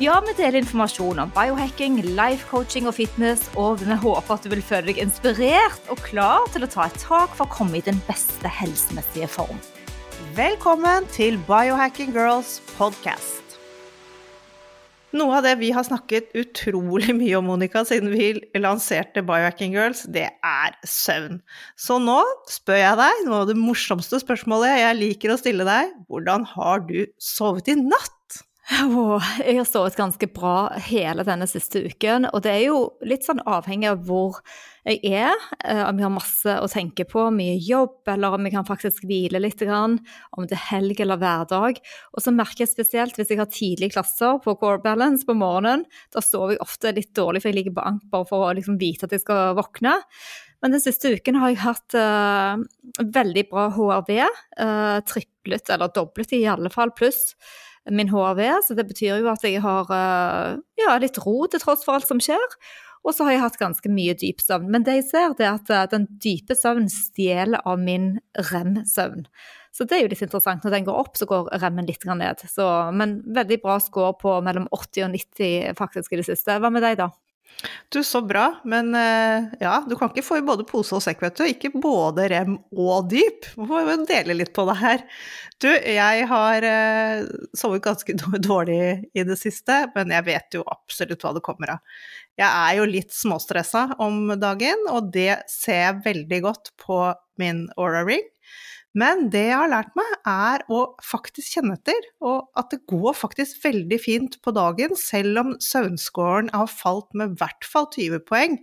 Ja, vi deler informasjon om biohacking, life coaching og fitness, og vi håper at du vil føle deg inspirert og klar til å ta et tak for å komme i den beste helsemessige form. Velkommen til Biohacking Girls podcast. Noe av det vi har snakket utrolig mye om, Monica, siden vi lanserte Biohacking Girls, det er søvn. Så nå spør jeg deg noe av det morsomste spørsmålet jeg liker å stille deg. Hvordan har du sovet i natt? Åh, jeg har sovet ganske bra hele denne siste uken, og det er jo litt sånn avhengig av hvor jeg er, eh, om jeg har masse å tenke på, mye jobb, eller om jeg kan faktisk hvile litt, om det er helg eller hverdag. Og så merker jeg spesielt hvis jeg har tidlige klasser på Core Balance på morgenen, da sover jeg ofte litt dårlig, for jeg ligger på ank bare for å liksom vite at jeg skal våkne. Men den siste uken har jeg hatt uh, veldig bra HRV, uh, triplet eller doblet i alle fall, pluss min HRV, så det betyr jo at jeg har eh, ja, litt ro til tross for alt som skjer. Og så har jeg hatt ganske mye dyp søvn. Men det jeg ser, det er at eh, den dype søvnen stjeler av min rem-søvn. Så det er jo litt interessant. Når den går opp, så går remmen litt ned. Så, men veldig bra score på mellom 80 og 90 faktisk i det siste. Hva med deg, da? Du, så bra, men eh, ja, du kan ikke få i både pose og sekk, vet du. Ikke både rem og dyp. Vi får dele litt på det her. Du, jeg har uh, sovet ganske dårlig i det siste, men jeg vet jo absolutt hva det kommer av. Jeg er jo litt småstressa om dagen, og det ser jeg veldig godt på min Aura Ring. Men det jeg har lært meg, er å faktisk kjenne etter, og at det går faktisk veldig fint på dagen, selv om søvnscoren har falt med i hvert fall 20 poeng.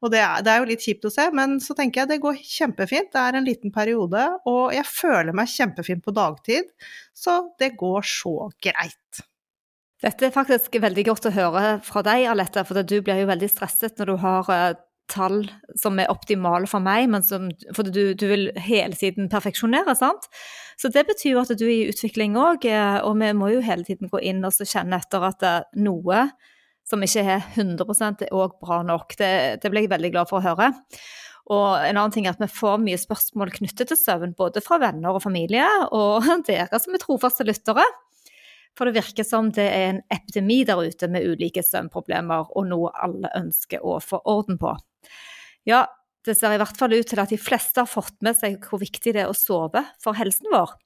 Og det er, det er, jo litt kjipt å se, men så tenker jeg det går kjempefint. Det er en liten periode, og jeg føler meg kjempefint på dagtid, så det går så greit. Dette er faktisk veldig godt å høre fra deg, Alette, for du blir jo veldig stresset når du har eh, tall som er optimale for meg, men som, for du, du, vil hele tiden perfeksjonere, sant. Så det betyr jo at du er i utvikling òg, eh, og vi må jo hele tiden gå inn og kjenne etter at eh, noe som ikke er 100 er òg bra nok. Det, det ble jeg veldig glad for å høre. Og en annen ting er at vi får mye spørsmål knyttet til søvn, både fra venner og familie, og dere som er trofaste lyttere. For det virker som det er en epidemi der ute med ulike søvnproblemer, og noe alle ønsker å få orden på. Ja, det ser i hvert fall ut til at de fleste har fått med seg hvor viktig det er å sove for helsen vår.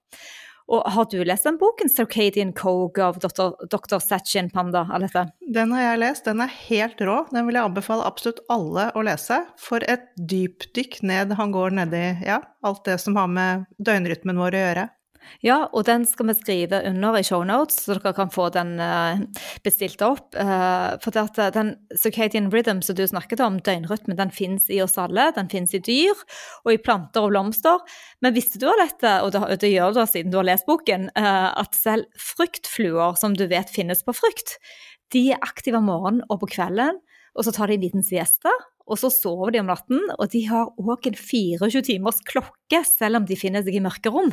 Og har du lest den boken 'Circadian Coge' av dr. dr. Sachin Panda? Alette? Den har jeg lest, den er helt rå. Den vil jeg anbefale absolutt alle å lese. For et dypdykk ned han går nedi ja, alt det som har med døgnrytmen vår å gjøre. Ja, og den skal vi skrive under i shownotes, så dere kan få den uh, bestilt opp. Uh, for at eh, den circadian rhythm som du snakket om, døgnrytmen, den fins i oss alle. Den fins i dyr og i planter og blomster. Men visste du dette, og det, gjør du siden du har lest boken, at selv fruktfluer, som du vet finnes på frukt, de er aktive om morgenen og på kvelden, og så tar de en liten siesta. Og så sover de om natten, og de har òg en 24 timers klokke, selv om de finner seg i mørke rom.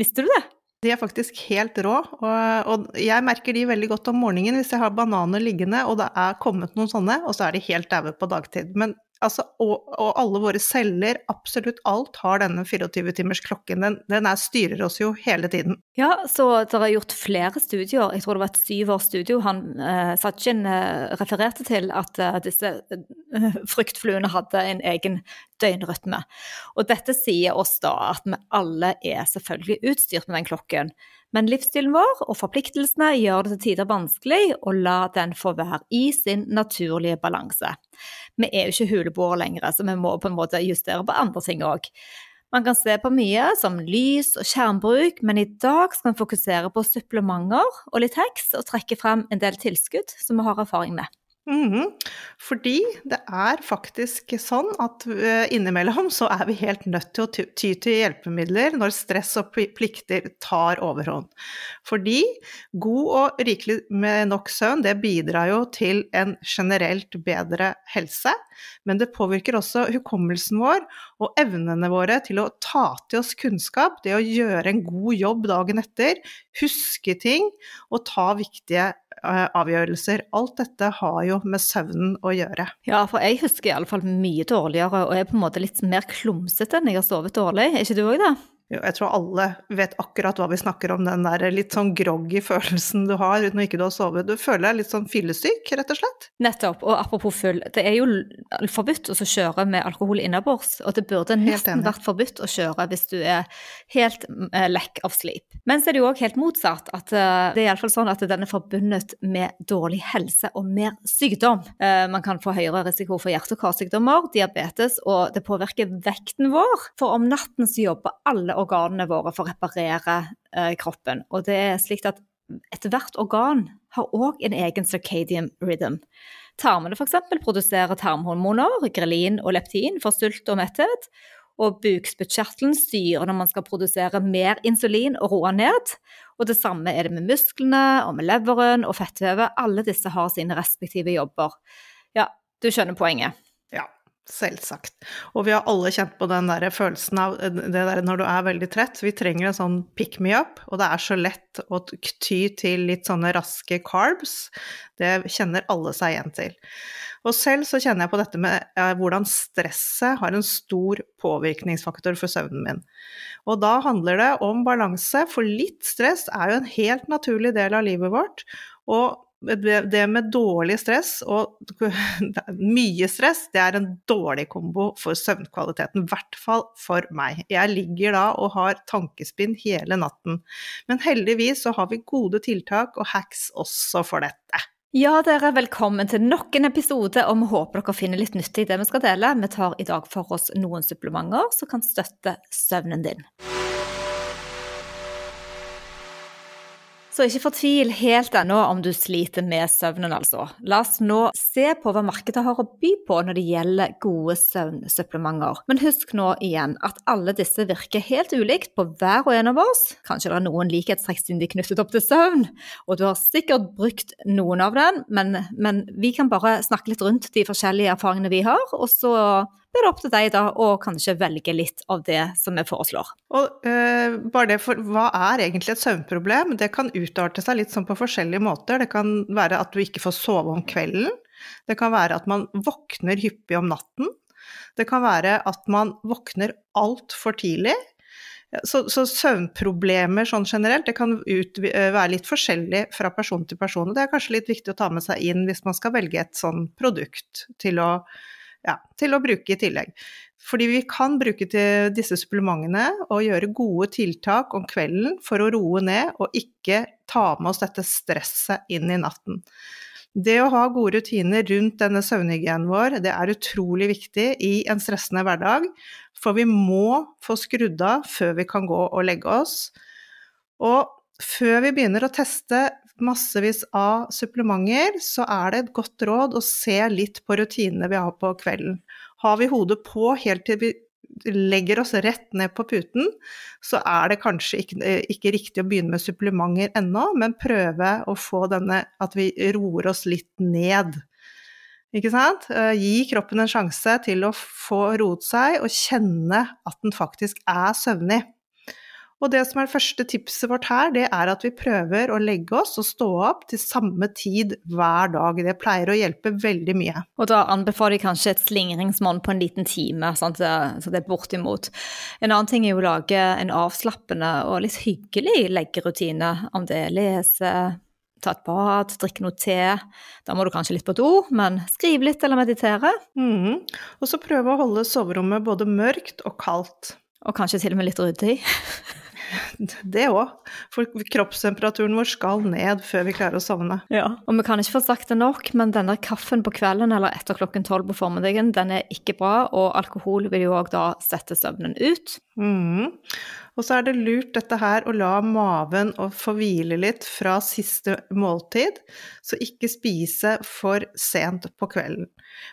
Visste du det? De er faktisk helt rå, og, og, jeg merker de veldig godt om morgenen hvis jeg har bananer liggende og det er kommet noen sånne, og så er de helt daue på dagtid. Men Altså, og, og, alle våre celler, absolutt alt, har denne 24-timersklokken. Den, den er, styrer oss jo hele tiden. Ja, så det er gjort flere studier. Jeg tror det var et syvårsstudio han eh, Sachin eh, refererte til, at eh, disse fruktfluene hadde en egen døgnrytme. Og dette sier oss da at vi alle er selvfølgelig utstyrt med den klokken. Men livsstilen vår og forpliktelsene gjør det til tider vanskelig å la den få være i sin naturlige balanse. Vi er jo ikke huleboere lenger, så vi må på en måte justere på andre ting òg. Man kan se på mye som lys og skjermbruk, men i dag skal vi fokusere på supplementer og litt tekst, og trekke frem en del tilskudd som vi har erfaring med. Mhm. Fordi det er faktisk sånn at eh, innimellom så er vi helt nødt til å ty til hjelpemidler når stress og plikter tar overhånd. Fordi god og rikelig med nok søvn, det bidrar jo til en generelt bedre helse, men det påvirker også hukommelsen vår og evnene våre til å ta til oss kunnskap, det å gjøre en god jobb dagen etter, huske ting og ta viktige avgjørelser. Alt dette har jo med søvnen å gjøre. Ja, for jeg husker iallfall mye dårligere og er på en måte litt mer klumsete enn jeg har sovet dårlig. Er ikke du òg det? Jeg tror alle vet akkurat hva vi snakker om, den der litt sånn groggy følelsen du har når ikke du har sovet. Du føler deg litt sånn fyllesyk, rett og slett. Nettopp. Og apropos full, det er jo forbudt å kjøre med alkohol innabords, og det burde nesten vært forbudt å kjøre hvis du er helt lekk lack of sleep. Men så er det jo òg helt motsatt, at eh, det er iallfall sånn at den er forbundet med dårlig helse og mer sykdom. Eh, Man kan få høyere risiko for hjerte- og karsykdommer, diabetes, og det påvirker vekten vår. For om natten så jobber alle organene våre for å reparere eh, kroppen, og det er slik at ethvert organ har òg en egen circadian rhythm. Tarmene f.eks. produserer tarmhormoner, grelin og leptin for sult og metthet. Og bukspyttkjertelen styrer når man skal produsere mer insulin og roe ned. Og det samme er det med musklene og med leveren og fettvevet. Alle disse har sine respektive jobber. Ja, du skjønner poenget. Ja, selvsagt. Og vi har alle kjent på den der følelsen av det der når du er veldig trett. Vi trenger en sånn pick me up, og det er så lett å ty til litt sånne raske carbs. Det kjenner alle seg igjen til. Og selv så kjenner jeg på dette med eh, hvordan stresset har en stor påvirkningsfaktor for søvnen min. Og da handler det om balanse, for litt stress er jo en helt naturlig del av livet vårt. Og det med dårlig stress og mye stress, det er en dårlig kombo for søvnkvaliteten. I hvert fall for meg. Jeg ligger da og har tankespinn hele natten. Men heldigvis så har vi gode tiltak og hacks også for dette. Ja, dere, velkommen til nok en episode, og vi håper dere finner litt nyttig i det vi skal dele. Vi tar i dag for oss noen supplementer som kan støtte søvnen din. Så ikke fortvil helt ennå om du sliter med søvnen, altså. La oss nå se på hva markedet har å by på når det gjelder gode søvnsupplementer. Men husk nå igjen at alle disse virker helt ulikt på hver og en av oss. Kanskje det er noen likhetstrekk siden de knyttet opp til søvn, og du har sikkert brukt noen av den, men, men vi kan bare snakke litt rundt de forskjellige erfaringene vi har, og så blir det opp til deg da å kanskje velge litt av det som vi foreslår. Og eh, bare det for hva er egentlig et søvnproblem? Det kan utarte seg litt sånn på forskjellige måter. Det kan være at du ikke får sove om kvelden. Det kan være at man våkner hyppig om natten. Det kan være at man våkner altfor tidlig. Så, så søvnproblemer sånn generelt, det kan ut, være litt forskjellig fra person til person. Og det er kanskje litt viktig å ta med seg inn hvis man skal velge et sånn produkt til å ja, til å bruke i tillegg. Fordi vi kan bruke til disse supplementene og gjøre gode tiltak om kvelden for å roe ned og ikke ta med oss dette stresset inn i natten. Det å ha gode rutiner rundt denne søvnhygienen vår, det er utrolig viktig i en stressende hverdag, for vi må få skrudd av før vi kan gå og legge oss. Og før vi begynner å teste massevis av supplementer, så er det et godt råd å se litt på rutinene vi har på kvelden. Har vi hodet på helt til vi legger oss rett ned på puten, så er det kanskje ikke, ikke riktig å begynne med supplementer ennå, men prøve å få denne at vi roer oss litt ned. Ikke sant? Gi kroppen en sjanse til å få roet seg og kjenne at den faktisk er søvnig. Og det som er det første tipset vårt her, det er at vi prøver å legge oss og stå opp til samme tid hver dag. Det pleier å hjelpe veldig mye. Og da anbefaler jeg kanskje et slingringsmonn på en liten time, sant? så det er bortimot. En annen ting er jo å lage en avslappende og litt hyggelig leggerutine, om det er lese, ta et bad, drikke noe te. Da må du kanskje litt på do, men skrive litt eller meditere. Mm. Og så prøve å holde soverommet både mørkt og kaldt. Og kanskje til og med litt ryddig. det òg. For kroppstemperaturen vår skal ned før vi klarer å sovne. Ja, og vi kan ikke få sagt det nok, men denne kaffen på kvelden eller etter klokken tolv på formiddagen, den er ikke bra, og alkohol vil jo òg da sette søvnen ut. Mm. Og så er det lurt dette her å la maven få hvile litt fra siste måltid, så ikke spise for sent på kvelden.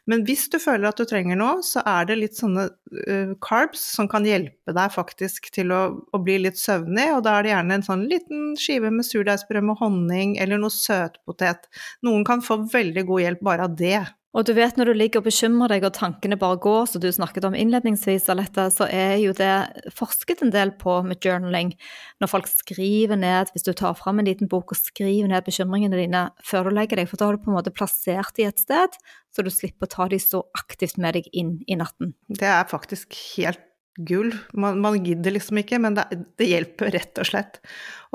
Men hvis du føler at du trenger noe, så er det litt sånne uh, carbs som kan hjelpe deg faktisk til å, å, bli litt søvnig, og da er det gjerne en sånn liten skive med surdeigsbrød med honning eller noe søtpotet. Noen kan få veldig god hjelp bare av det. Og du vet når du ligger og bekymrer deg og tankene bare går, som du snakket om innledningsvis, Alette, så er jo det forsket en del på med journaling. Når folk skriver ned, hvis du tar fram en liten bok og skriver ned bekymringene dine før du legger deg, for da har du på en måte plassert de et sted, så du slipper å ta de så aktivt med deg inn i natten. Det er faktisk helt gull. Man, man, gidder liksom ikke, men det, det, hjelper rett og slett.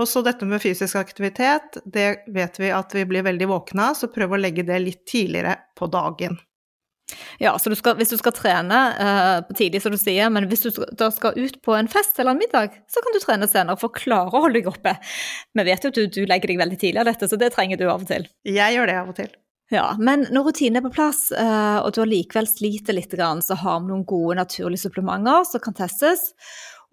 Og så dette med fysisk aktivitet, det vet vi at vi blir veldig våkne av, så prøv å legge det litt tidligere på dagen. Ja, så du skal, hvis du skal trene uh, tidlig, som du sier, men hvis du da skal ut på en fest eller en middag, så kan du trene senere for å klare å holde deg oppe. Vi vet jo at du, du legger deg veldig tidlig av dette, så det trenger du av og til. Jeg gjør det av og til. Ja, men når rutinen er på plass, eh, og du allikevel sliter litt, så har vi noen gode naturlige supplementer som kan testes.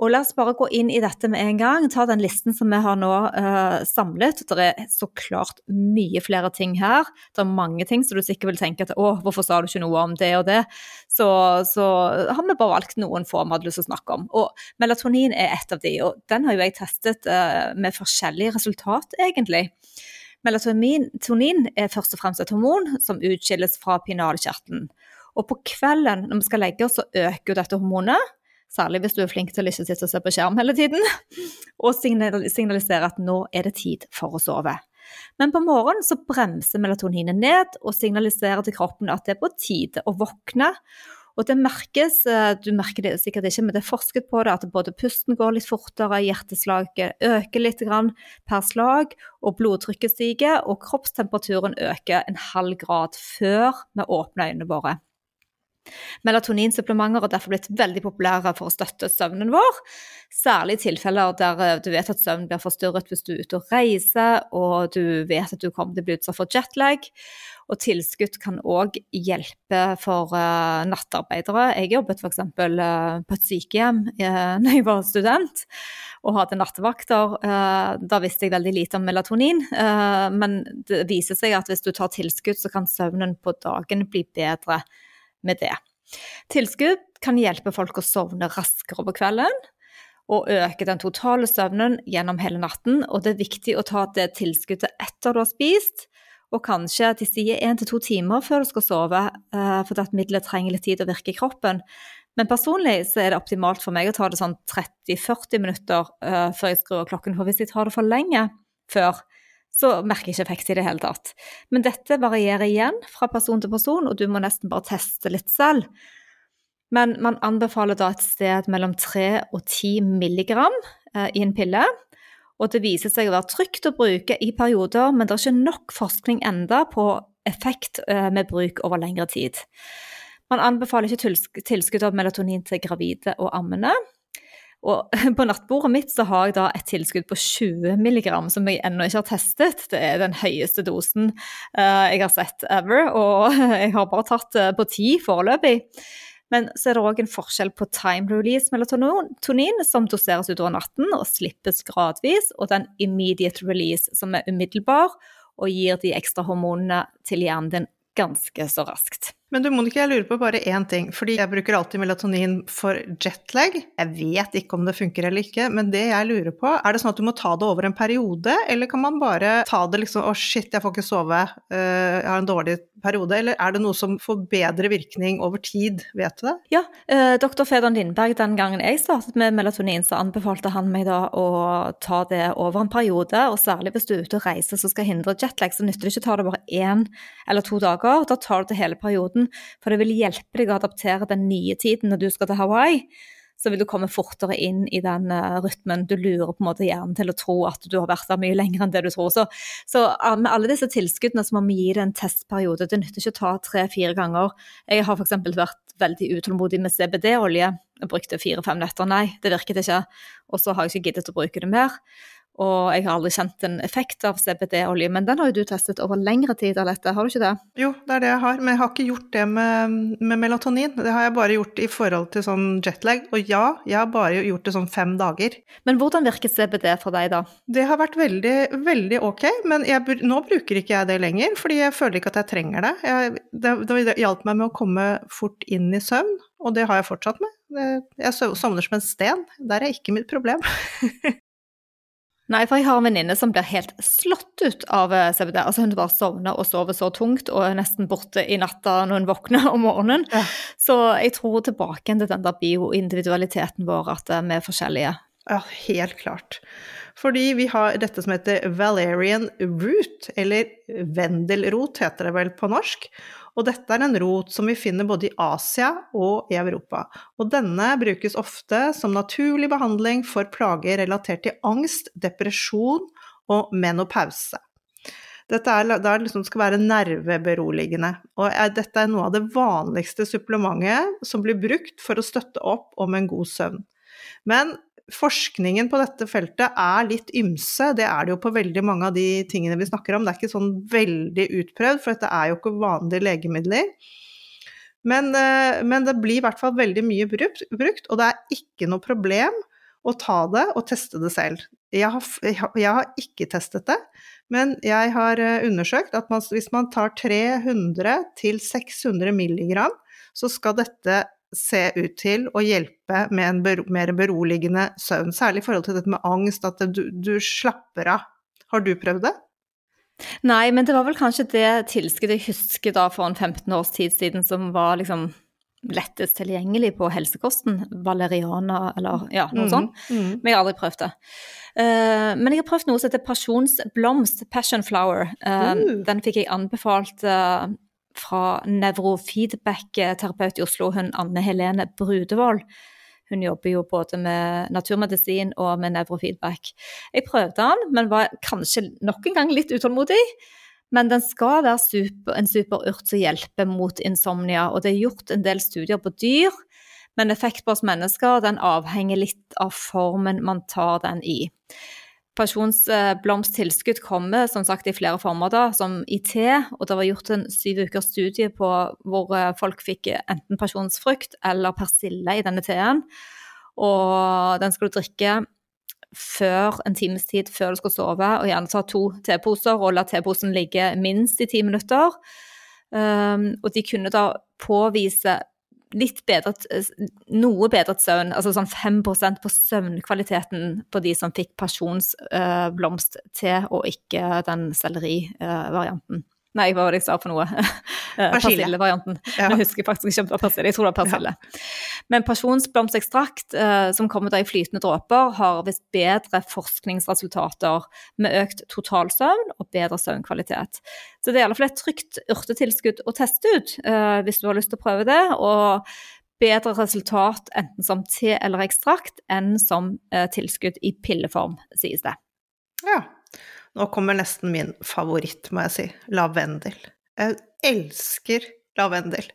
Og la oss bare gå inn i dette med en gang. Ta den listen som vi har nå uh, samlet. Det er så klart mye flere ting her. Det er mange ting som du sikkert vil tenke at å, hvorfor sa du ikke noe om det og det? Så, så har vi bare valgt noen få vi hadde lyst til å snakke om. Og melatonin er et av de, og den har jo jeg testet uh, med forskjellige resultat, egentlig. Melatonin er først og fremst et hormon som utskilles fra pinalkjertelen. Og på kvelden når vi skal legge oss, så øker jo dette hormonet. Særlig hvis du er flink til å ikke sitte og se på skjerm hele tiden. Og signaliserer at nå er det tid for å sove. Men på morgenen så bremser melatoninet ned og signaliserer til kroppen at det er på tide å våkne. Og det merkes, eh, du merker det sikkert ikke, men det er forsket på det, at både pusten går litt fortere, hjerteslaget øker litt per slag, og blodtrykket stiger, og kroppstemperaturen øker en halv grad før vi åpner øynene våre. Melatoninsupplementer har derfor blitt veldig populære for å støtte søvnen vår, særlig i tilfeller der eh, du vet at søvnen blir forstyrret hvis du er ute og reiser, og du vet at du kommer til å bli utsatt for jetlag. Og tilskudd kan òg hjelpe for uh, nattarbeidere. Jeg jobbet f.eks. Uh, på et sykehjem uh, når jeg var student og hadde nattevakter. Uh, da visste jeg veldig lite om melatonin, uh, men det viser seg at hvis du tar tilskudd, så kan søvnen på dagen bli bedre med det. Tilskudd kan hjelpe folk å sovne raskere på kvelden og øke den totale søvnen gjennom hele natten. Og det er viktig å ta det tilskuddet etter du har spist, og kanskje de sier én til to timer før du skal sove, eh, fordi at middelet trenger litt tid å virke i kroppen. Men personlig så er det optimalt for meg å ta det sånn 30-40 minutter uh, før jeg skrur av klokken. For hvis jeg tar det for lenge før, så merker jeg ikke effekt i det hele tatt. Men dette varierer igjen fra person til person, og du må nesten bare teste litt selv. Men man anbefaler da et sted mellom 3 og 10 milligram eh, i en pille. Og det viser seg å være trygt å bruke i perioder, men det er ikke nok forskning enda på effekt eh, med bruk over lengre tid. Man anbefaler ikke tilskudd av melatonin til gravide og ammende. Og på nattbordet mitt så har jeg da et tilskudd på 20 mg som jeg ennå ikke har testet. Det er den høyeste dosen uh, jeg har sett ever, og jeg har bare tatt uh, på 10 foreløpig. Men så er det òg en forskjell på time release melatonin, som doseres utover natten og slippes gradvis, og den immediate release, som er umiddelbar og gir de ekstra hormonene til hjernen din ganske så raskt. Men du Monica, jeg lurer på bare én ting, fordi jeg bruker alltid melatonin for jetlag. Jeg vet ikke om det funker eller ikke, men det jeg lurer på, er det sånn at du må ta det over en periode, eller kan man bare ta det liksom å oh shit, jeg får ikke sove, uh, jeg har en dårlig periode, eller er det noe som får bedre virkning over tid, vet du det? Ja, uh, doktor Fedon Lindberg, den gangen jeg startet med melatonin, så anbefalte han meg da å ta det over en periode, og særlig hvis du er ute og reiser som skal hindre jetlag, så nytter det ikke å ta det bare én eller to dager, da tar du det hele perioden måten, for det vil hjelpe deg å adaptere den nye tiden når du skal til Hawaii. så vil du komme fortere inn i den uh, rytmen. Du lurer på en måte hjernen til å tro at du har vært der mye lenger enn det du tror. Så, så uh, med alle disse tilskuddene så må vi gi det en testperiode. Det nytter ikke å ta tre-fire ganger. Jeg har f.eks. vært veldig utålmodig med CBD-olje. Jeg brukte fire-fem netter, nei, det virket ikke. Og så har jeg ikke giddet å bruke det mer. Og jeg har aldri kjent en effekt av CBD-olje, men den har jo du testet over lengre tid, Alette, har du ikke det? Jo, det er det jeg har, men jeg har ikke gjort det med, med melatonin. Det har jeg bare gjort i forhold til sånn jetlag. Og ja, jeg har bare gjort det sånn fem dager. Men hvordan virker CBD for deg, da? Det har vært veldig, veldig ok, men jeg, nå bruker ikke jeg det lenger, fordi jeg føler ikke at jeg trenger det. Jeg, det, det hjalp meg med å komme fort inn i søvn, og det har jeg fortsatt med. Jeg sovner som en sten. Der er ikke mitt problem. Nei, for jeg har en venninne som blir helt slått ut av eh, CBD. Altså hun bare sovner og sover så tungt og er nesten borte i natta når hun våkner om morgenen. Ja. Så jeg tror tilbake til den der bioindividualiteten vår, at eh, vi er forskjellige. Ja, helt klart. Fordi vi har dette som heter Valerian root, eller vendelrot heter det vel på norsk. Og dette er en rot som vi finner både i Asia og i Europa. Og denne brukes ofte som naturlig behandling for plager relatert til angst, depresjon og menopause. Dette er, det liksom skal være nerveberoligende, og dette er noe av det vanligste supplementet som blir brukt for å støtte opp om en god søvn. Men forskningen på dette feltet er litt ymse. Det er det jo på veldig mange av de tingene vi snakker om. Det er ikke sånn veldig utprøvd, for dette er jo ikke vanlige legemidler. Men, eh, men det blir i hvert fall veldig mye brukt, og det er ikke noe problem å ta det og teste det selv. Jeg har, jeg har ikke testet det, men jeg har eh, undersøkt at man, hvis man tar 300 til 600 milligram, så skal dette se ut til å hjelpe med en bero, mer beroligende søvn. Særlig i forhold til dette med angst, at du, du, slapper av. Har du prøvd det? Nei, men det var vel kanskje det tilskuddet jeg husker da for en 15 års tid siden som var liksom lettest tilgjengelig på helsekosten. Valeriana eller ja, noe mm, sånt. Mm. Men jeg har aldri prøvd det. Uh, men jeg har prøvd noe som heter pasjonsblomst, passion flower. Uh, uh. Den fikk jeg anbefalt uh, fra nevrofeedback-terapeut i Oslo, hun Anne Helene Brudevold. Hun jobber jo både med naturmedisin og med nevrofeedback. Jeg prøvde den, men var kanskje nok en gang litt utålmodig. Men den skal være super, en superurt som hjelper mot insomnia. Og det er gjort en del studier på dyr, men effekt på oss mennesker den avhenger litt av formen man tar den i. Pensjonsblomsttilskudd kommer som sagt i flere former, da, som i te. Og det var gjort en syv ukers studie på hvor eh, folk fikk enten pensjonsfrukt eller persille i denne teen. Og den skal du drikke før en times tid før du skal sove, og gjerne ta to teposer og la teposen ligge minst i ti minutter. Um, og de kunne da påvise litt bedret, noe bedret søvn, altså sånn 5% på søvnkvaliteten på de som fikk pasjonsblomst uh, til, og ikke den sellerivarianten. Nei, hva var det jeg sa for noe? Eh, persillevarianten. Ja. Jeg husker faktisk ikke om det var persille, jeg tror det var persille. Ja. Men pasjonsblomstekstrakt, uh, som kommer i flytende dråper, har visst bedre forskningsresultater med økt totalsøvn og bedre søvnkvalitet. Så det er i alle fall et trygt urtetilskudd å teste ut uh, hvis du har lyst til å prøve det. og bedre resultat enten som te eller ekstrakt enn som tilskudd i pilleform, sies det. Ja. Nå kommer nesten min favoritt, må jeg si. Lavendel. Jeg elsker lavendel.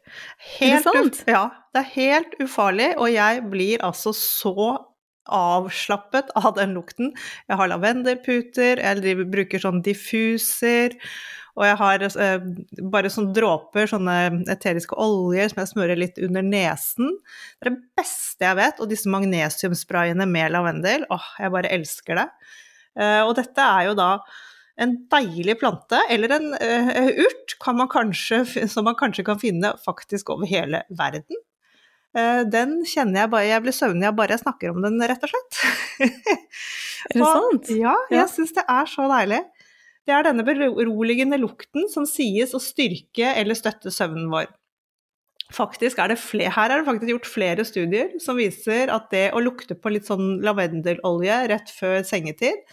Helt er det sant? Ja, det er helt ufarlig, og jeg blir altså så avslappet av den lukten. Jeg har lavendelputer, jeg bruker sånn diffuser, og jeg har eh, bare sånne dråper, sånne eteriske oljer som jeg smører litt under nesen. Det er det beste jeg vet, og disse magnesiumsprayene med lavendel, åh, jeg bare elsker det. Eh, og dette er jo da en deilig plante, eller en uh, urt, man kanskje, som man kanskje kan finne faktisk over hele verden. Uh, den kjenner jeg bare Jeg blir søvnig av bare jeg snakker om den, rett og slett. er det sant? Ja, jeg syns det er så deilig. Det er denne beroligende lukten som sies å styrke eller støtte søvnen vår. Faktisk er det flere, her er det faktisk gjort flere studier som viser at det å lukte på litt sånn lavendelolje rett før sengetid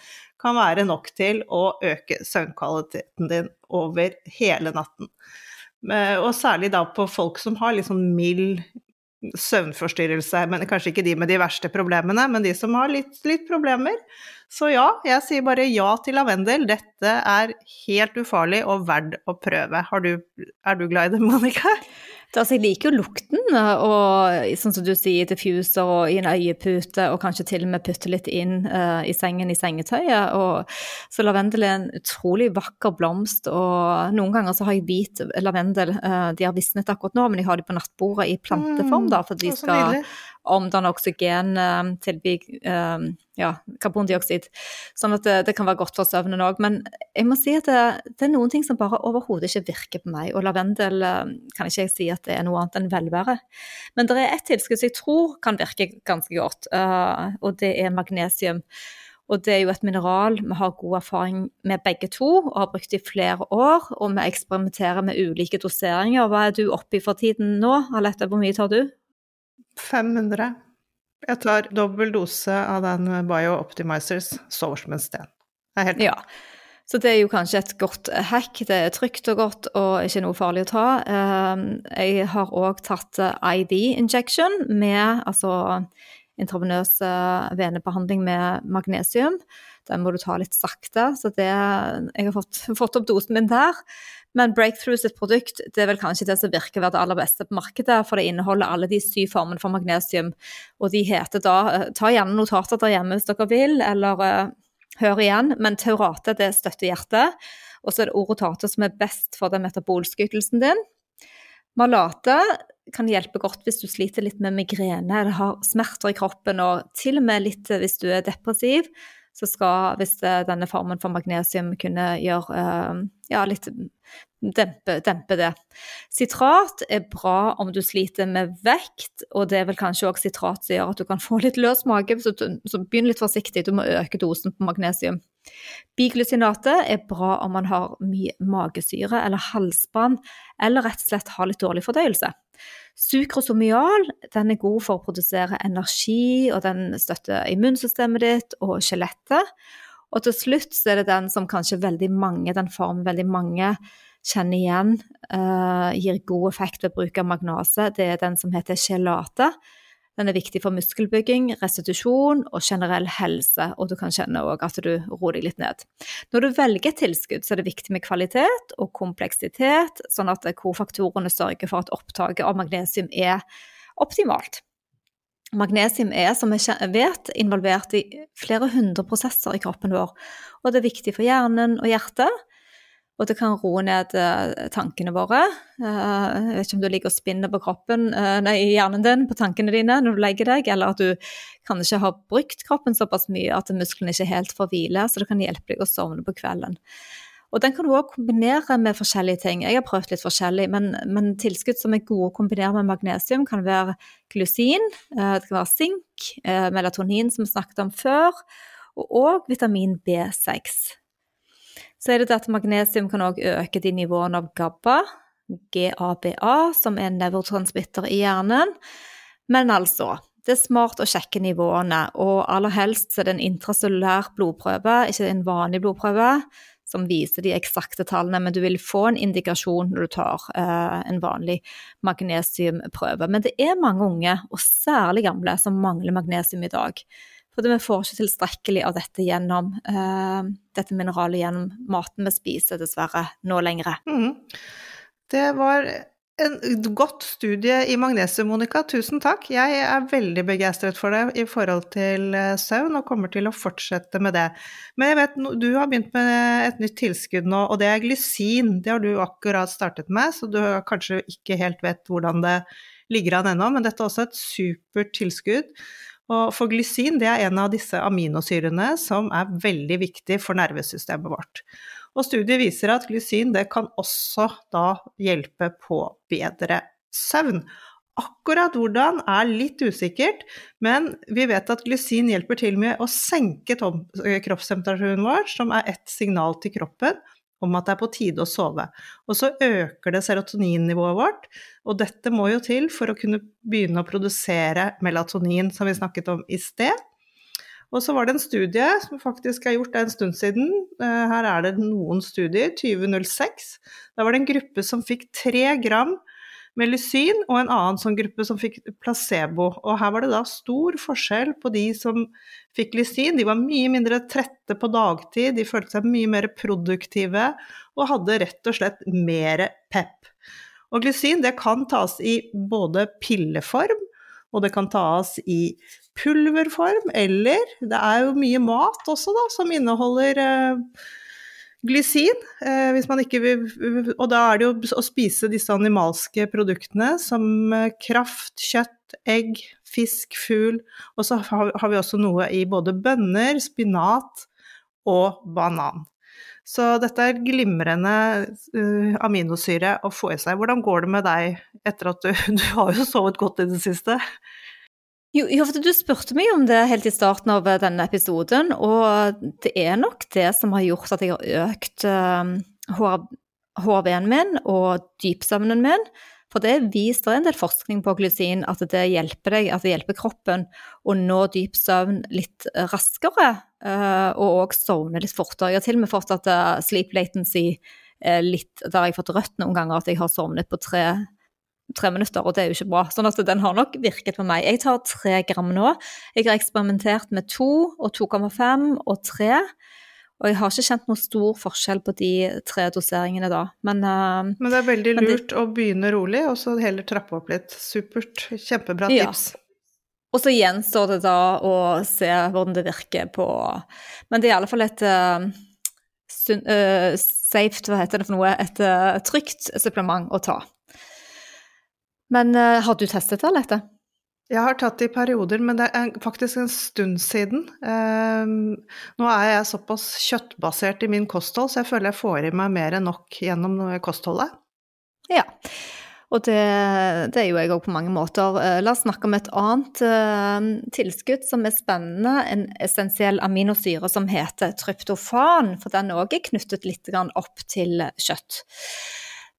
kan være nok til å øke søvnkvaliteten din over hele natten. Og særlig da på folk som har litt sånn mild søvnforstyrrelse, men kanskje ikke de med de verste problemene, men de som har litt, litt problemer. Så ja, jeg sier bare ja til lavendel. Dette er helt ufarlig og verdt å prøve. Du, er du glad i det, Monica? Altså, jeg liker jo lukten, og sånn som du sier, diffuser og i en øyepute, og kanskje til og med putte litt inn uh, i sengen i sengetøyet. Og, så lavendel er en utrolig vakker blomst, og noen ganger så har jeg hvit lavendel. Uh, de har visnet akkurat nå, men jeg har de på nattbordet i planteform, da, for de skal omdanne oksygen uh, til uh, ja, karbondioksid. Sånn at det, det, kan være godt for søvnen òg. Men jeg må si at det, det, er noen ting som bare overhodet ikke virker på meg. Og lavendel uh, kan ikke jeg si at det er noe annet enn velvære. Men det er ett tilskudd som jeg tror kan virke ganske godt, og det er magnesium. Og det er jo et mineral vi har god erfaring med begge to, og har brukt i flere år. Og vi eksperimenterer med ulike doseringer. Hva er du oppe i for tiden nå, Alette? Hvor mye tar du? 500. Jeg tar dobbel dose av den Bio-Optimizers, sover som en sten. Det er helt Ja. Så det er jo kanskje et godt hack. Det er trygt og godt og ikke noe farlig å ta. Ehm, jeg har òg tatt IV injection med altså intravenøs venebehandling med magnesium. Den må du ta litt sakte, så det Jeg har fått, fått opp dosen min der. Men Breakthrough sitt produkt det er vel kanskje det som virker å være det aller beste på markedet, for det inneholder alle de syv formene for magnesium. Og de heter da eh, Ta gjerne notater der hjemme hvis dere vil, eller uh, hør igjen. Men taurate det støtter hjertet. Og så er det orotate som er best for den metabolske ytelsen din. Malate kan hjelpe godt hvis du sliter litt med migrene eller har smerter i kroppen, og til og med litt hvis du er depressiv så skal, hvis denne formen for magnesium kunne gjøre eh, ja, litt dempe, dempe, det. Sitrat er bra om du sliter med vekt, og det er vel kanskje også sitrat som gjør at du kan få litt løs mage, så, så begynn litt forsiktig, du må øke dosen på magnesium. Biglusinate er bra om man har mye magesyre eller halsbrann, eller rett og slett har litt dårlig fordøyelse. Sukrosomial den er god for å produsere energi, og den støtter immunsystemet ditt og skjelettet. Og til slutt så er det den som kanskje veldig mange, den formen veldig mange kjenner igjen, uh, gir god effekt ved bruk av magnase. Det er den som heter gelate. Den er viktig for muskelbygging, restitusjon og generell helse, og du kan kjenne òg at du roer deg litt ned. Når du velger tilskudd, så er det viktig med kvalitet og kompleksitet, sånn at kofaktorene sørger for at opptaket av magnesium er optimalt. Magnesium er, som vi vet, involvert i flere hundre prosesser i kroppen vår, og det er viktig for hjernen og hjertet. Og det kan roe ned uh, tankene våre. Uh, jeg vet ikke om du ligger og spinner på kroppen, uh, nei, hjernen din på tankene dine når du legger deg, eller at du kanskje har brukt kroppen såpass mye at musklene ikke helt får hvile, så det kan hjelpe deg å sovne på kvelden. Og den kan du òg kombinere med forskjellige ting. Jeg har prøvd litt forskjellig, men, men tilskudd som er gode å kombinere med magnesium, kan være glusin, det kan være sink, melatonin, som vi snakket om før, og òg vitamin B6 så er det at magnesium kan òg øke de nivåene av GABA, GABA, som er nevrotransmitter i hjernen. Men altså, det er smart å sjekke nivåene, og aller helst er det en intracellulær blodprøve, ikke en vanlig blodprøve, som viser de eksakte tallene, men du vil få en indikasjon når du tar eh, en vanlig magnesiumprøve. Men det er mange unge, og særlig gamle, som mangler magnesium i dag. For vi får ikke tilstrekkelig av dette gjennom uh, dette mineralet gjennom maten vi spiser, dessverre, nå lenger. Mm. Det var en godt studie i magnesium, Monica. Tusen takk. Jeg er veldig begeistret for det i forhold til eh, søvn, og kommer til å fortsette med det. Men jeg vet, du har begynt med et nytt tilskudd nå, og det er glysin. Det har du akkurat startet med, så du kanskje ikke helt vet hvordan det ligger an ennå, men dette er også et supert tilskudd. Og det er en av disse aminosyrene som er veldig viktig for nervesystemet vårt. Og studiet viser at glysin kan også da hjelpe på bedre søvn. Akkurat hvordan er litt usikkert, men vi vet at glysin hjelper til med å senke kroppstemperaturen vår, som er et signal til kroppen om at det er på tide å sove. Og så øker det serotoninnivået vårt, og dette må jo til for å kunne begynne å produsere melatonin, som vi snakket om i sted. Og så var det en studie som faktisk er gjort en stund siden. Eh, her er det noen studier, 2006. Da var det en gruppe som fikk tre gram med lysin, og en annen sånn gruppe som fikk placebo. Og her var det da stor forskjell på de som fikk lysin. De var mye mindre trette på dagtid, de følte seg mye mer produktive og hadde rett og slett mer pep. Og glysin det kan tas i både pilleform, og det kan tas i pulverform, eller det er jo mye mat også da, som inneholder eh, glysin. Eh, hvis man ikke vil, og da er det jo å spise disse animalske produktene som eh, kraft, kjøtt, egg, fisk, fugl. Og så har, vi også noe i både bønner, spinat og banan. Så dette er glimrende uh, aminosyre å få i seg. Hvordan går det med deg etter at du Du har jo sovet godt i det siste? Jo, jo, for du spurte meg om det helt i starten av eh, denne episoden, og det er nok det som har gjort at jeg har økt uh, HRV-en min og dypsøvnen min. For det er vist, det er en del forskning på glysin, at det hjelper deg, at det hjelper kroppen å nå dyp søvn litt raskere, uh, og òg sovne litt fortere. Jeg har til og med fått at uh, sleep latency litt Der har jeg fått rødt noen ganger, at jeg har sovnet på tre tre minutter, og det er jo ikke bra. Sånn at den har nok virket på meg. Jeg tar tre gram nå. Jeg har eksperimentert med to og 2,5 og tre. Og jeg har ikke kjent noen stor forskjell på de tre doseringene da, men uh, Men det er veldig lurt det, å begynne rolig, og så heller trappe opp litt. Supert. Kjempebra tips. Ja. Og så gjenstår det da å se hvordan det virker på Men det er i alle fall et uh, uh, safe, hva heter det for noe, et trygt supplement å ta. Men uh, har du testet det, Lette? Jeg har tatt det i perioder, men det er faktisk en stund siden. Um, nå er jeg såpass kjøttbasert i min kosthold, så jeg føler jeg får i meg mer enn nok gjennom kostholdet. Ja, og det, det er jo jeg òg på mange måter. Uh, la oss snakke om et annet uh, tilskudd som er spennende. En essensiell aminosyre som heter tryptofan, for den òg er knyttet litt opp til kjøtt.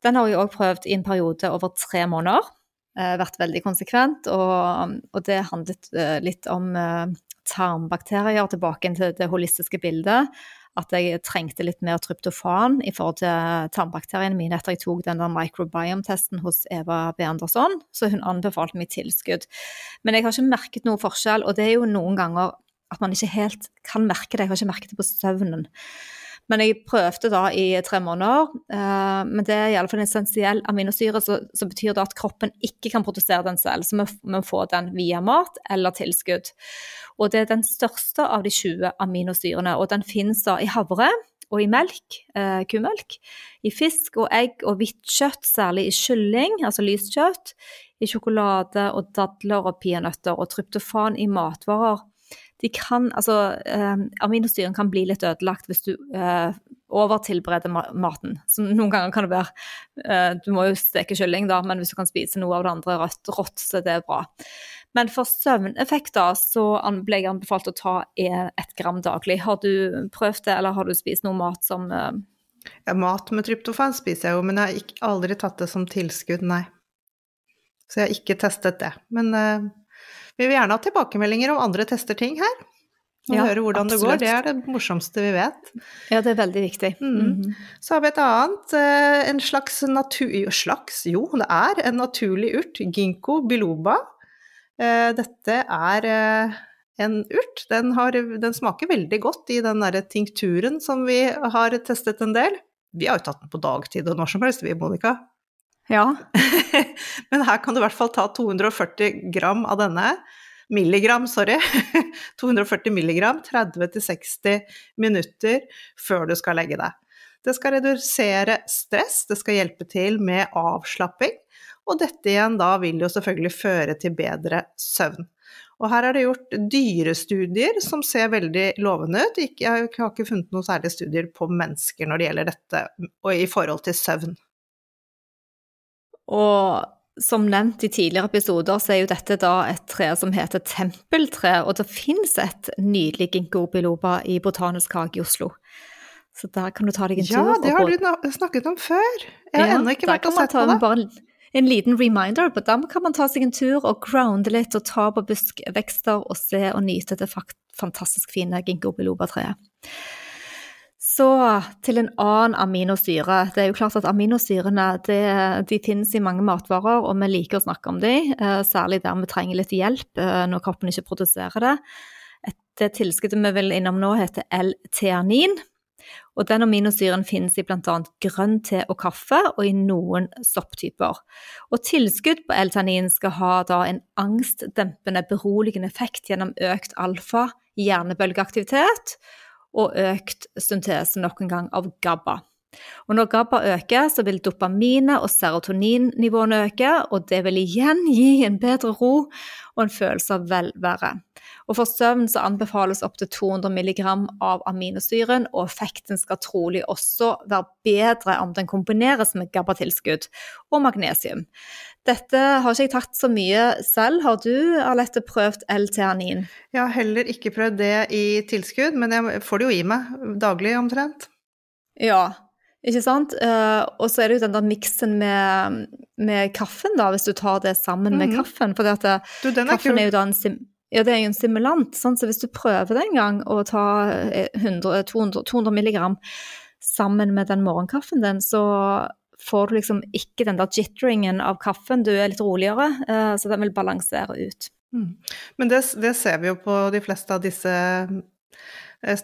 Den har jeg òg prøvd i en periode over tre måneder. Eh, vært veldig konsekvent, og, og det handlet eh, litt om eh, tarmbakterier, tilbake til det holistiske bildet. At jeg trengte litt mer tryptofan i forhold til tarmbakteriene mine etter jeg tok den der microbiome-testen hos Eva B. Andersson, så hun anbefalte meg tilskudd. Men jeg har ikke merket noen forskjell, og det er jo noen ganger at man ikke helt kan merke det. Jeg har ikke merket det på søvnen. Men jeg prøvde da i tre måneder. Uh, men det er i alle fall en essensiell aminosyre, som betyr at kroppen ikke kan produsere den selv. Så vi må få den via mat eller tilskudd. Og det er den største av de 20 aminosyrene. Og den finnes da i havre og i melk, uh, kumelk, i fisk og egg og hvitt kjøtt, særlig i kylling, altså lyst kjøtt, i sjokolade og dadler og peanøtter, og tryptofan i matvarer de kan Altså, eh, aminosyren kan bli litt ødelagt hvis du eh, overtilbereder maten. Så noen ganger kan det være eh, Du må jo steke kylling, da, men hvis du kan spise noe av det andre rødt, rått, så er bra. Men for søvneffekter så ble jeg anbefalt å ta ett gram daglig. Har du prøvd det, eller har du spist noe mat som eh... Ja, mat med tryptofan spiser jeg jo, men jeg har aldri tatt det som tilskudd, nei. Så jeg har ikke testet det. Men uh, vi vil gjerne ha tilbakemeldinger om andre tester ting her. Og ja, høre hvordan absolutt. det går. Det er det morsomste vi vet. Ja, det er veldig viktig. Mm. Mm. Så har vi et annet, eh, en slags natur... Slags? Jo, det er en naturlig urt. Ginkgo biloba. Eh, dette er eh, en urt. Den, har, den smaker veldig godt i den derre tinkturen som vi har testet en del. Vi har jo tatt den på dagtid og når som helst, vi, Monica. Ja. Men her kan du i hvert fall ta 240 gram av denne. Milligram, sorry. 240 milligram 30-60 minutter før du skal legge deg. Det skal redusere stress, det skal hjelpe til med avslapping, og dette igjen da vil jo selvfølgelig føre til bedre søvn. Og her er det gjort dyrestudier som ser veldig lovende ut. Jeg har ikke funnet noen særlige studier på mennesker når det gjelder dette, og i forhold til søvn. Og som nevnt i tidligere episoder, så er jo dette da et tre som heter tempeltre, og det fins et nydelig ginkgo biloba i Botanisk hage i Oslo. Så der kan du ta deg en tur. Ja, det har du snakket om før. Jeg har ja, ennå ikke vært og sett på det. Bare en liten reminder, på dem kan man ta seg en tur og grounde litt og ta på buskvekster og se og nyte det fantastisk fine ginkgo biloba-treet. Så til en annen aminosyre. Det er jo klart at Aminosyrene det, de finnes i mange matvarer, og vi liker å snakke om dem, eh, særlig der vi trenger litt hjelp eh, når kroppen ikke produserer det. Et tilskuddet vi vil innom nå, heter L-teanin. Og den aminosyren finnes i bl.a. grønn te og kaffe, og i noen sopptyper. Og tilskudd på L-teanin skal ha en angstdempende, beroligende effekt gjennom økt alfa, hjernebølgeaktivitet og økt syntesen nok en gang av GABA. Og når GABA øker, så vil dopaminet og serotoninnivåene øke, og det vil igjen gi en bedre ro og en følelse av velvære. Og For søvn så anbefales opptil 200 mg av aminosyren, og effekten skal trolig også være bedre om den kombineres med GABA-tilskudd og magnesium. Dette har ikke jeg tatt så mye selv. Har du, Alette, prøvd L-teanin? Jeg har heller ikke prøvd det i tilskudd, men jeg får det jo i meg daglig omtrent. Ja, ikke sant? Uh, og så er det jo den der miksen med, med, kaffen, da, hvis du tar det sammen mm -hmm. med mhm. kaffen. For er kaffen er jo da en sim ja, det er jo en simulant, sånn, så hvis du prøver det en gang å ta 100, 200, 200 milligram sammen med den morgenkaffen din, så får du liksom ikke den der jitteringen av kaffen, du er litt roligere, uh, så den vil balansere ut. Mm. Men det, det, ser vi jo på de fleste av disse Eh,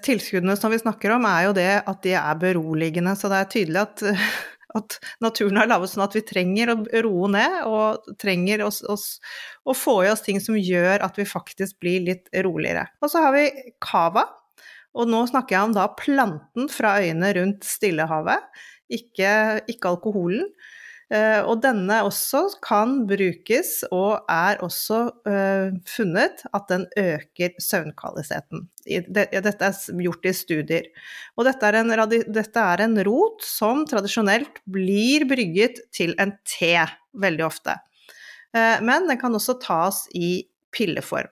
tilskuddene som vi snakker om, er jo det at de er beroligende. Så det er tydelig at, at naturen er laget sånn at vi trenger å roe ned, og trenger å, få i oss ting som gjør at vi faktisk blir litt roligere. Og så har vi cava. Og nå snakker jeg om da planten fra øyene rundt Stillehavet, ikke, ikke alkoholen. Eh, og denne også kan brukes, og er også uh, funnet at den øker søvnkvaliteten. Dette er gjort i studier. Og dette er, en, dette er en rot som tradisjonelt blir brygget til en te, veldig ofte. Uh, men den kan også tas i pilleform.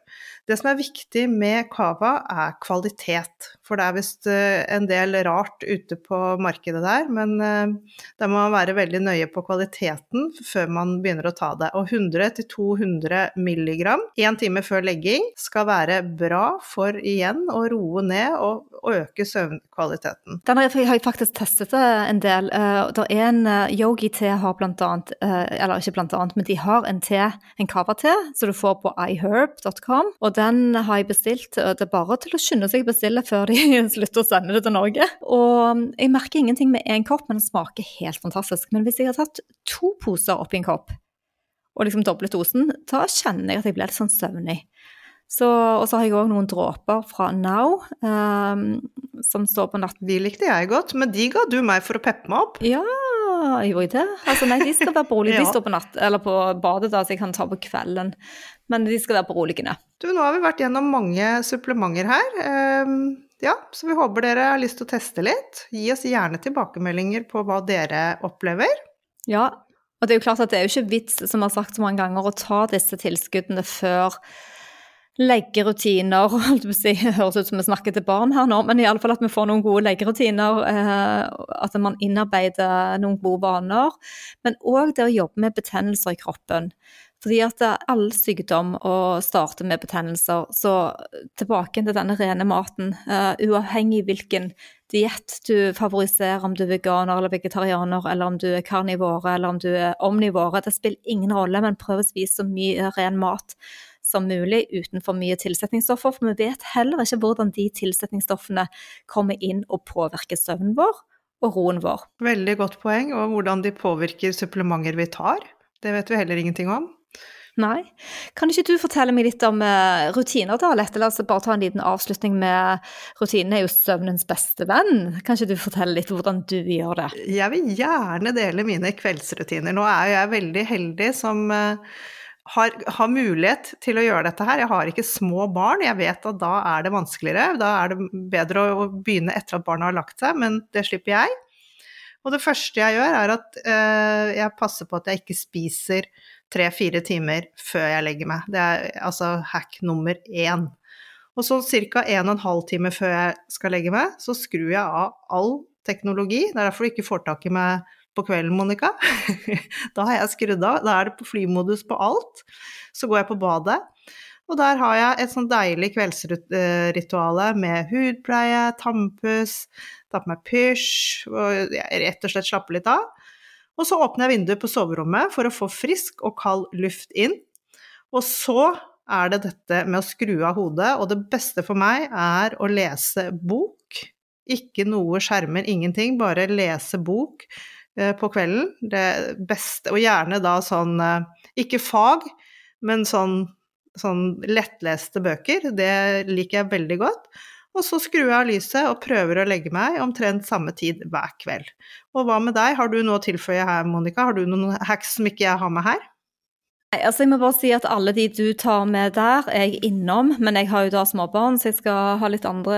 Det som er viktig med cava, er kvalitet. For det er visst eh, en del rart ute på markedet der, men eh, der må man være veldig nøye på kvaliteten før man begynner å ta det. Og 100-200 milligram én time før legging skal være bra for igjen å roe ned og, øke søvnkvaliteten. Den har jeg faktisk testet en del. Eh, det er en Yogi-te har blant annet, eller ikke blant annet, men de har en te, en cava-te, som du får på iherb.com. og den har jeg bestilt. Det er bare til å skynde seg å bestille før de slutter å sende det til Norge. Og jeg merker ingenting med én kopp, men den smaker helt fantastisk. Men hvis jeg har tatt to poser oppi en kopp, og liksom doblet dosen, da kjenner jeg at jeg blir litt sånn søvnig. Så, og så har jeg òg noen dråper fra Now um, som står på natten. De likte jeg godt, men de ga du meg for å peppe meg opp. Ja, jeg det? Altså, nei, de skal være ja. De står på natt, eller på badet, da, så jeg kan ta på kvelden. Men de skal være beroligende. Du, nå har vi vært gjennom mange supplementer her. Um, ja, så vi håper dere har lyst til å teste litt. Gi oss gjerne tilbakemeldinger på hva dere opplever. Ja, og det er jo klart at det er jo ikke vits, som vi har sagt så mange ganger, å ta disse tilskuddene før leggerutiner si, Høres ut som vi snakker til barn her nå, men iallfall at vi får noen gode leggerutiner. Eh, at man innarbeider noen gode vaner. Men òg det å jobbe med betennelser i kroppen. Fordi at all sykdom å starter med betennelser. Så tilbake til denne rene maten. Uh, uavhengig hvilken diett du favoriserer, om du er veganer eller vegetarianer, eller om du er karnivore eller om du er omnivore, det spiller ingen rolle, men prøv å spise så mye ren mat som mulig uten for mye tilsetningsstoffer. For vi vet heller ikke hvordan de tilsetningsstoffene kommer inn og påvirker søvnen vår og roen vår. Veldig godt poeng, og hvordan de påvirker supplementer vi tar. Det vet vi heller ingenting om. Nei. Kan ikke du fortelle meg litt om uh, rutiner, da? La oss bare ta en liten avslutning med rutinene er jo søvnens beste venn. Kan ikke du fortelle litt hvordan du gjør det? Jeg vil gjerne dele mine kveldsrutiner. Nå er jeg veldig heldig som uh, har, har, mulighet til å gjøre dette her. Jeg har ikke små barn, jeg vet at da er det vanskeligere. Da er det bedre å begynne etter at barna har lagt seg, men det slipper jeg. Og det første jeg gjør, er at uh, jeg passer på at jeg ikke spiser tre-fire timer før jeg legger meg. Det er altså hack nummer én. Og så ca. en og en halv time før jeg skal legge meg, så skrur jeg av all teknologi. Det er derfor du ikke får tak i meg på kvelden, Monica. da har jeg skrudd av. Da er det på flymodus på alt. Så går jeg på badet. Og der har jeg et sånn deilig kveldsrituale med hudpleie, tannpuss, ta på meg pysj, og rett og slett slappe litt av. Og så åpner jeg vinduet på soverommet for å få frisk og kald luft inn. Og så er det dette med å skru av hodet, og det beste for meg er å lese bok. Ikke noe skjermer, ingenting, bare lese bok på kvelden. Det beste, og gjerne da sånn eh, Ikke fag, men sånn, sånn lettleste bøker. Det liker jeg veldig godt. Og så skrur jeg av lyset og prøver å legge meg omtrent samme tid hver kveld. Og hva med deg, har du noe å tilføye her, Monica? Har du noen hacks som ikke jeg har med her? Altså jeg må bare si at Alle de du tar med der, er jeg innom, men jeg har jo da småbarn, så jeg skal ha litt andre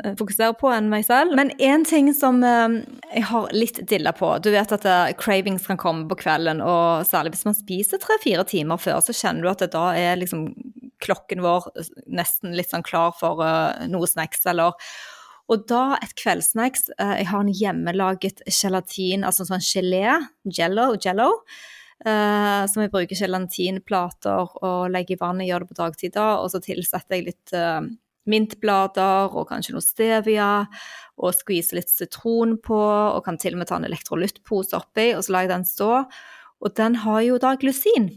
å fokusere på enn meg selv. Men én ting som eh, jeg har litt dilla på Du vet at uh, cravings kan komme på kvelden, og særlig hvis man spiser tre-fire timer før, så kjenner du at det da er liksom klokken vår nesten litt sånn klar for noe snacks, eller og da et kveldssnacks Jeg har en hjemmelaget gelatin, altså sånn gelé, jello, jello Uh, som jeg bruker gelatinplater og legger i vannet, gjør det på dagtider. Og så tilsetter jeg litt uh, mintblader og kanskje noe stevia. Og skviser litt sitron på, og kan til og med ta en elektrolyttpose oppi, og så lar jeg den stå. Og den har jo da glusin.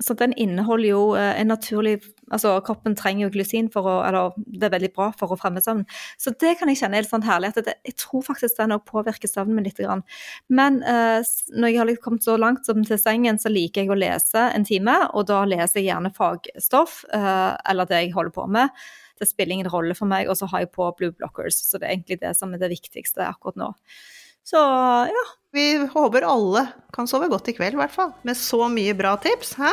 Så den inneholder jo uh, en naturlig Altså kroppen trenger jo glysin for å Eller det er veldig bra for å fremme søvn. Så det kan jeg kjenne er litt sånn herlig. at det, Jeg tror faktisk den òg påvirker søvnen min litt. Grann. Men eh, når jeg har liksom kommet så langt som til sengen, så liker jeg å lese en time. Og da leser jeg gjerne fagstoff, eh, eller det jeg holder på med. Det spiller ingen rolle for meg. Og så har jeg på blue blockers, så det er egentlig det som er det viktigste akkurat nå. Så ja. Vi håper alle kan sove godt i kveld, i hvert fall. Med så mye bra tips. Hæ?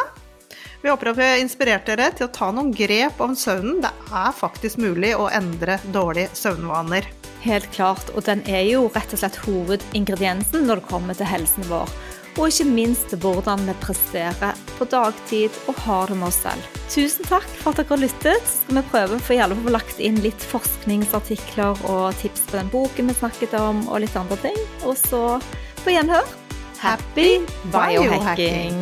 Vi håper at vi har inspirert dere til å ta noen grep om søvnen. Det er faktisk mulig å endre dårlige søvnvaner. Helt klart, og den er jo rett og slett hovedingrediensen når det kommer til helsen vår. Og ikke minst hvordan vi presterer på dagtid og har det med oss selv. Tusen takk for at dere har lyttet. Så skal vi prøve for å få lagt inn litt forskningsartikler og tips på den boken vi snakket om, og litt andre ting. Og så på gjenhør. Happy biohacking!